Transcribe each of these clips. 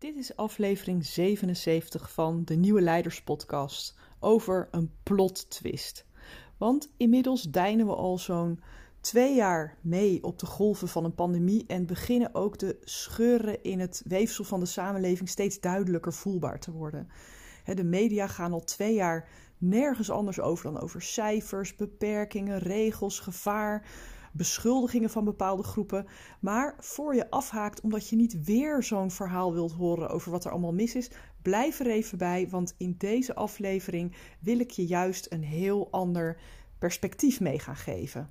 Dit is aflevering 77 van de Nieuwe Leiders Podcast over een plot twist. Want inmiddels deinen we al zo'n twee jaar mee op de golven van een pandemie en beginnen ook de scheuren in het weefsel van de samenleving steeds duidelijker voelbaar te worden. De media gaan al twee jaar nergens anders over dan over cijfers, beperkingen, regels, gevaar beschuldigingen van bepaalde groepen. Maar voor je afhaakt omdat je niet weer zo'n verhaal wilt horen over wat er allemaal mis is, blijf er even bij. Want in deze aflevering wil ik je juist een heel ander perspectief mee gaan geven.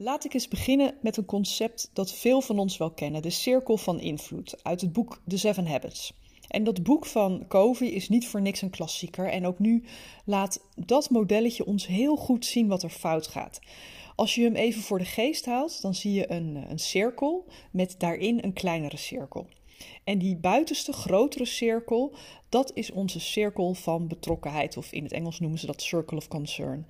Laat ik eens beginnen met een concept dat veel van ons wel kennen: de cirkel van invloed uit het boek The Seven Habits. En dat boek van Covey is niet voor niks een klassieker. En ook nu laat dat modelletje ons heel goed zien wat er fout gaat. Als je hem even voor de geest haalt, dan zie je een, een cirkel met daarin een kleinere cirkel. En die buitenste grotere cirkel, dat is onze cirkel van betrokkenheid, of in het Engels noemen ze dat circle of concern.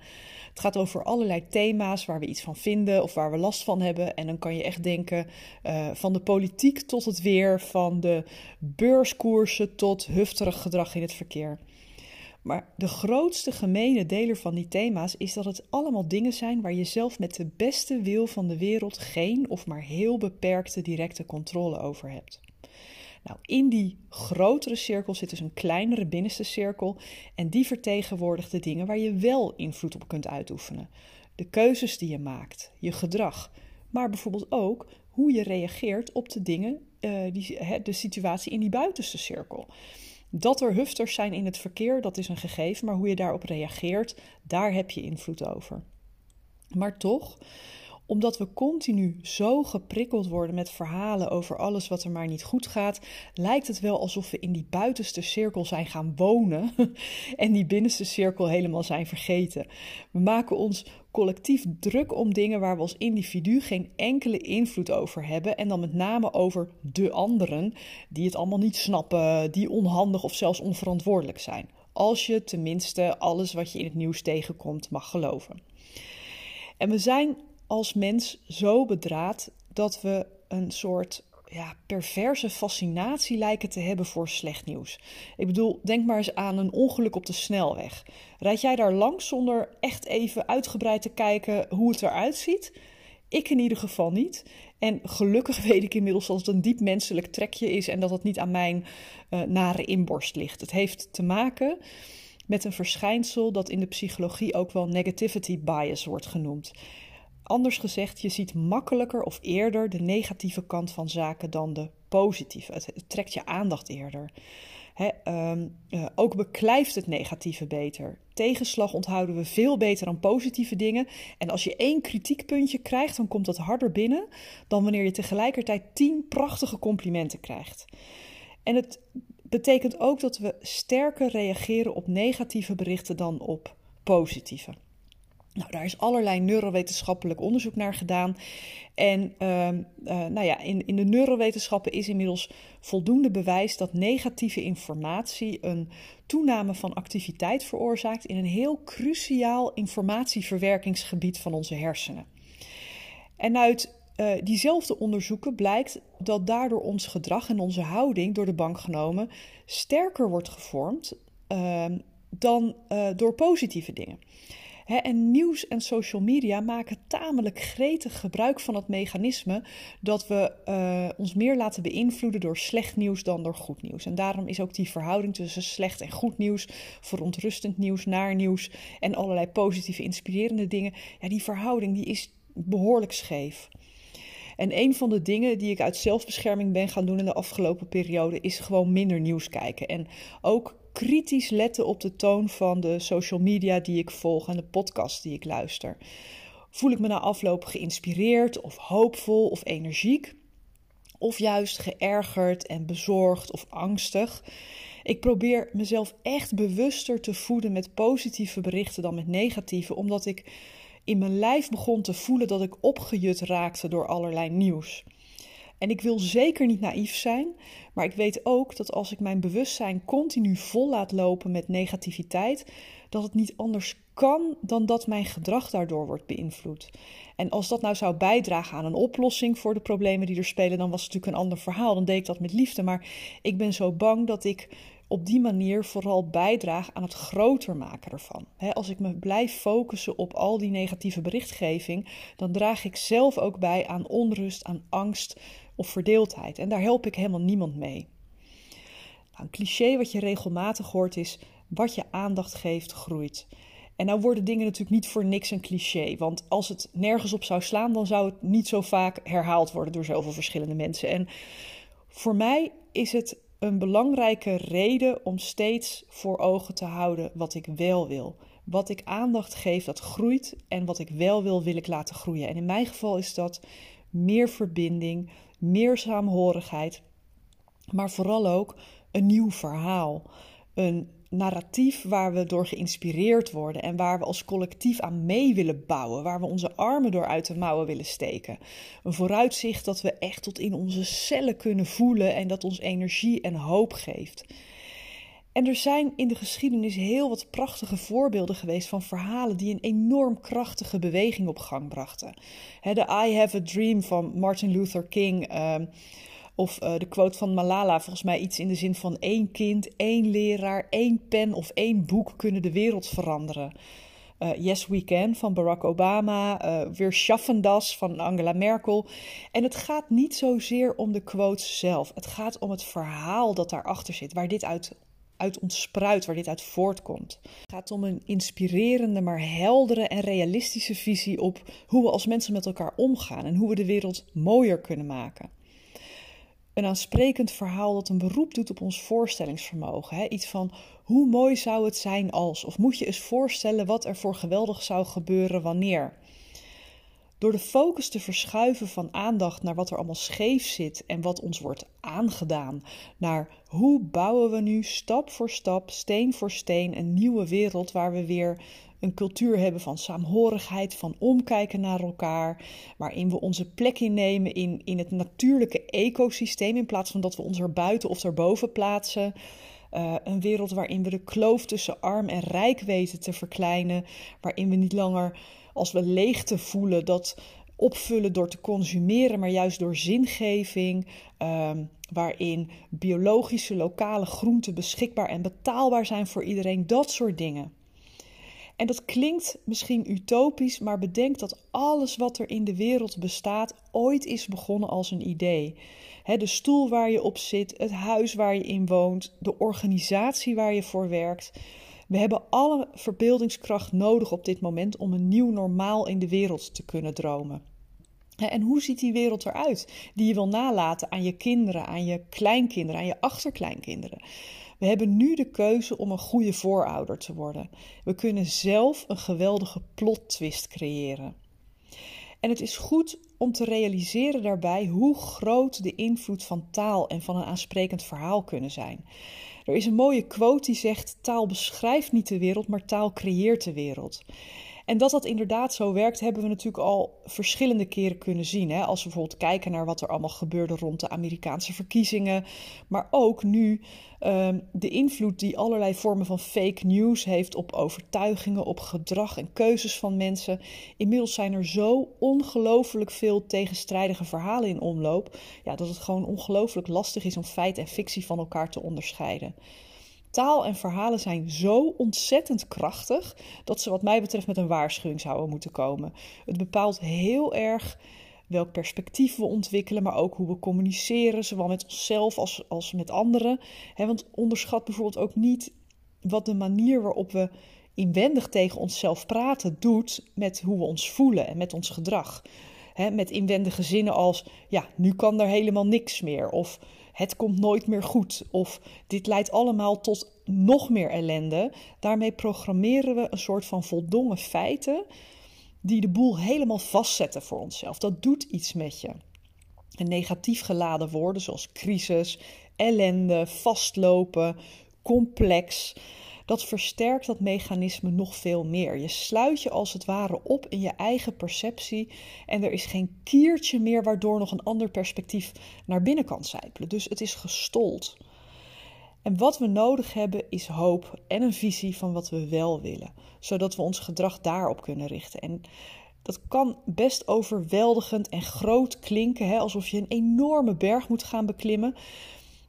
Het gaat over allerlei thema's waar we iets van vinden of waar we last van hebben. En dan kan je echt denken uh, van de politiek tot het weer, van de beurskoersen tot hufterig gedrag in het verkeer. Maar de grootste gemene deler van die thema's is dat het allemaal dingen zijn waar je zelf met de beste wil van de wereld geen of maar heel beperkte directe controle over hebt. Nou, in die grotere cirkel zit dus een kleinere binnenste cirkel en die vertegenwoordigt de dingen waar je wel invloed op kunt uitoefenen. De keuzes die je maakt, je gedrag, maar bijvoorbeeld ook hoe je reageert op de dingen, uh, die, de situatie in die buitenste cirkel. Dat er hufters zijn in het verkeer, dat is een gegeven, maar hoe je daarop reageert, daar heb je invloed over. Maar toch, omdat we continu zo geprikkeld worden met verhalen over alles wat er maar niet goed gaat, lijkt het wel alsof we in die buitenste cirkel zijn gaan wonen en die binnenste cirkel helemaal zijn vergeten. We maken ons collectief druk om dingen waar we als individu geen enkele invloed over hebben en dan met name over de anderen die het allemaal niet snappen, die onhandig of zelfs onverantwoordelijk zijn. Als je tenminste alles wat je in het nieuws tegenkomt mag geloven. En we zijn als mens zo bedraad dat we een soort ja, perverse fascinatie lijken te hebben voor slecht nieuws. Ik bedoel, denk maar eens aan een ongeluk op de snelweg. Rijd jij daar langs zonder echt even uitgebreid te kijken hoe het eruit ziet? Ik in ieder geval niet. En gelukkig weet ik inmiddels dat het een diep menselijk trekje is en dat het niet aan mijn uh, nare inborst ligt. Het heeft te maken met een verschijnsel dat in de psychologie ook wel negativity bias wordt genoemd. Anders gezegd, je ziet makkelijker of eerder de negatieve kant van zaken dan de positieve. Het, trekt je aandacht eerder. Ehm, eh, ook beklijft het negatieve beter. Tegenslag onthouden we veel beter dan positieve dingen. En als je één kritiekpuntje krijgt, dan komt dat harder binnen dan wanneer je tegelijkertijd tien prachtige complimenten krijgt. En het betekent ook dat we sterker reageren op negatieve berichten dan op positieve. Nou, daar is allerlei neurowetenschappelijk onderzoek naar gedaan. En uh, nou ja, in, in de neurowetenschappen is inmiddels voldoende bewijs dat negatieve informatie een toename van activiteit veroorzaakt in een heel cruciaal informatieverwerkingsgebied van onze hersenen. En uit uh, diezelfde onderzoeken blijkt dat daardoor ons gedrag en onze houding door de bank genomen sterker wordt gevormd ehm, dan uh, door positieve dingen en nieuws en social media maken tamelijk gretig gebruik van het mechanisme dat we uh, ons meer laten beïnvloeden door slecht nieuws dan door goed nieuws. En daarom is ook die verhouding tussen slecht en goed nieuws, verontrustend nieuws, naar nieuws en allerlei positieve, inspirerende dingen, ja, die verhouding die is behoorlijk scheef. En een van de dingen die ik uit zelfbescherming ben gaan doen in de afgelopen periode is gewoon minder nieuws kijken. En ook kritisch letten op de toon van de social media die ik volg en de podcast die ik luister. Voel ik me na afloop geïnspireerd of hoopvol of energiek? Of juist geërgerd en bezorgd of angstig? Ik probeer mezelf echt bewuster te voeden met positieve berichten dan met negatieve, omdat ik in mijn lijf begon te voelen dat ik opgejut raakte door allerlei nieuws. En ik wil zeker niet naïef zijn, maar ik weet ook dat als ik mijn bewustzijn continu vol laat lopen met negativiteit, dat het niet anders kan dan dat mijn gedrag daardoor wordt beïnvloed. En als dat nou zou bijdragen aan een oplossing voor de problemen die er spelen, dan was het natuurlijk een ander verhaal. Dan deed ik dat met liefde. Maar ik ben zo bang dat ik op die manier vooral bijdraag aan het groter maken ervan. als ik me blijf focussen op al die negatieve berichtgeving, dan draag ik zelf ook bij aan onrust, aan angst of verdeeldheid. En daar help ik helemaal niemand mee. Nou, een cliché wat je regelmatig hoort is: wat je aandacht geeft, groeit. En nou worden dingen natuurlijk niet voor niks een cliché. Want als het nergens op zou slaan, dan zou het niet zo vaak herhaald worden door zoveel verschillende mensen. En voor mij is het een belangrijke reden om steeds voor ogen te houden wat ik wel wil. Wat ik aandacht geef, dat groeit. En wat ik wel wil, wil ik laten groeien. En in mijn geval is dat meer verbinding, meer saamhorigheid. Maar vooral ook een nieuw verhaal. Een narratief waar we door geïnspireerd worden en waar we als collectief aan mee willen bouwen, waar we onze armen door uit de mouwen willen steken. Een vooruitzicht dat we echt tot in onze cellen kunnen voelen en dat ons energie en hoop geeft. En er zijn in de geschiedenis heel wat prachtige voorbeelden geweest van verhalen die een enorm krachtige beweging op gang brachten. de I Have a Dream van Martin Luther King. Ehm, of uh, de quote van Malala, volgens mij iets in de zin van één kind, één leraar, één pen of één boek kunnen de wereld veranderen. Uh, yes We Can van Barack Obama, uh, weer Schaffendas van Angela Merkel. En het gaat niet zozeer om de quotes zelf. Het gaat om het verhaal dat daarachter zit, waar dit uit, uit ontspruit, waar dit uit voortkomt. Het gaat om een inspirerende, maar heldere en realistische visie op hoe we als mensen met elkaar omgaan en hoe we de wereld mooier kunnen maken een aansprekend verhaal dat een beroep doet op ons voorstellingsvermogen. Hè? Iets van hoe mooi zou het zijn als, of moet je eens voorstellen wat er voor geweldig zou gebeuren wanneer. Door de focus te verschuiven van aandacht naar wat er allemaal scheef zit en wat ons wordt aangedaan, naar hoe bouwen we nu stap voor stap, steen voor steen een nieuwe wereld waar we weer een cultuur hebben van saamhorigheid, van omkijken naar elkaar, waarin we onze plek innemen in, in het natuurlijke ecosysteem in plaats van dat we ons er buiten of erboven plaatsen. Uh, een wereld waarin we de kloof tussen arm en rijk weten te verkleinen, waarin we niet langer als we leegte voelen dat opvullen door te consumeren, maar juist door zingeving, uh, waarin biologische lokale groenten beschikbaar en betaalbaar zijn voor iedereen, dat soort dingen. En dat klinkt misschien utopisch, maar bedenk dat alles wat er in de wereld bestaat ooit is begonnen als een idee. de stoel waar je op zit, het huis waar je in woont, de organisatie waar je voor werkt. We hebben alle verbeeldingskracht nodig op dit moment om een nieuw normaal in de wereld te kunnen dromen. En hoe ziet die wereld eruit die je wil nalaten aan je kinderen, aan je kleinkinderen, aan je achterkleinkinderen? We hebben nu de keuze om een goede voorouder te worden. We kunnen zelf een geweldige plot twist creëren. En het is goed om te realiseren daarbij hoe groot de invloed van taal en van een aansprekend verhaal kunnen zijn. Er is een mooie quote die zegt: taal beschrijft niet de wereld, maar taal creëert de wereld. En dat dat inderdaad zo werkt, hebben we natuurlijk al verschillende keren kunnen zien. Hè? Als we bijvoorbeeld kijken naar wat er allemaal gebeurde rond de Amerikaanse verkiezingen. Maar ook nu um, de invloed die allerlei vormen van fake news heeft op overtuigingen, op gedrag en keuzes van mensen. Inmiddels zijn er zo ongelooflijk veel tegenstrijdige verhalen in omloop. Ja, dat het gewoon ongelooflijk lastig is om feit en fictie van elkaar te onderscheiden. Taal en verhalen zijn zo ontzettend krachtig dat ze, wat mij betreft, met een waarschuwing zouden moeten komen. Het bepaalt heel erg welk perspectief we ontwikkelen, maar ook hoe we communiceren, zowel met onszelf als, als met anderen. want onderschat bijvoorbeeld ook niet wat de manier waarop we inwendig tegen onszelf praten doet met hoe we ons voelen en met ons gedrag. met inwendige zinnen als: ja, nu kan er helemaal niks meer. Of het komt nooit meer goed of dit leidt allemaal tot nog meer ellende. Daarmee programmeren we een soort van voldongen feiten die de boel helemaal vastzetten voor onszelf. Dat doet iets met je. En negatief geladen woorden zoals crisis, ellende, vastlopen, complex, dat versterkt dat mechanisme nog veel meer. Je sluit je als het ware op in je eigen perceptie en er is geen kiertje meer waardoor nog een ander perspectief naar binnen kan zijpelen. Dus het is gestold. En wat we nodig hebben is hoop en een visie van wat we wel willen, zodat we ons gedrag daarop kunnen richten. En dat kan best overweldigend en groot klinken, hè, alsof je een enorme berg moet gaan beklimmen.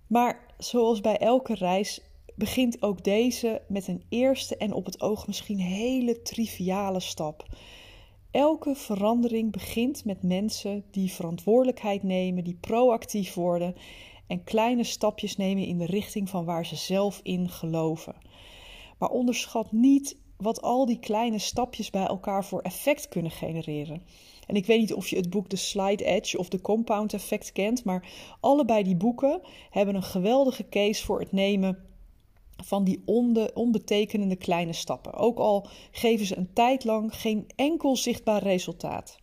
Maar zoals bij elke reis begint ook deze met een eerste en op het oog misschien hele triviale stap. Elke verandering begint met mensen die verantwoordelijkheid nemen, die proactief worden en kleine stapjes nemen in de richting van waar ze zelf in geloven. Maar onderschat niet wat al die kleine stapjes bij elkaar voor effect kunnen genereren. En ik weet niet of je het boek The Slide Edge of The Compound Effect kent, maar allebei die boeken hebben een geweldige case voor het nemen van die onde, onbetekenende kleine stappen. Ook al geven ze een tijd lang geen enkel zichtbaar resultaat.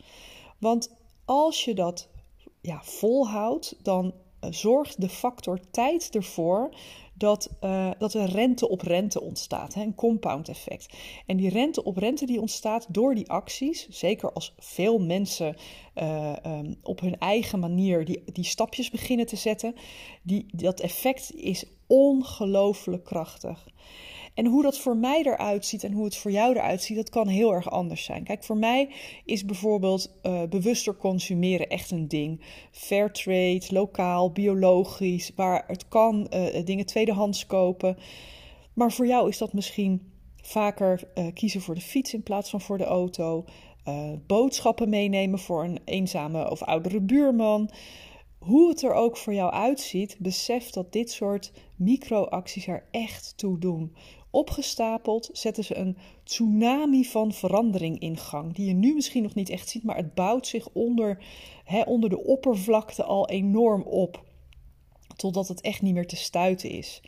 Want als je dat ja, volhoudt, dan eh, zorgt de factor tijd ervoor dat, uh, dat er rente op rente ontstaat, hè, een compound effect. En die rente op rente die ontstaat door die acties, zeker als veel mensen uh, um, op hun eigen manier die, die stapjes beginnen te zetten, die, dat effect is ongelooflijk krachtig. En hoe dat voor mij eruit ziet en hoe het voor jou eruit ziet, dat kan heel erg anders zijn. Kijk, voor mij is bijvoorbeeld uh, bewuster consumeren echt een ding. Fair trade, lokaal, biologisch, waar het kan, uh, dingen tweedehands kopen. Maar voor jou is dat misschien vaker kiezen voor de fiets in plaats van voor de auto. boodschappen meenemen voor een eenzame of oudere buurman. Hoe het er ook voor jou uitziet, besef dat dit soort microacties er echt toe doen. Opgestapeld zetten ze een tsunami van verandering in gang, die je nu misschien nog niet echt ziet, maar het bouwt zich onder, hè, onder de oppervlakte al enorm op, totdat het echt niet meer te stuiten is.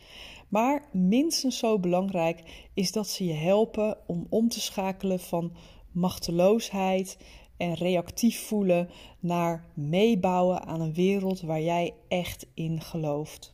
Maar minstens zo belangrijk is dat ze je helpen om om te schakelen van machteloosheid en reactief voelen naar meebouwen aan een wereld waar jij echt in gelooft.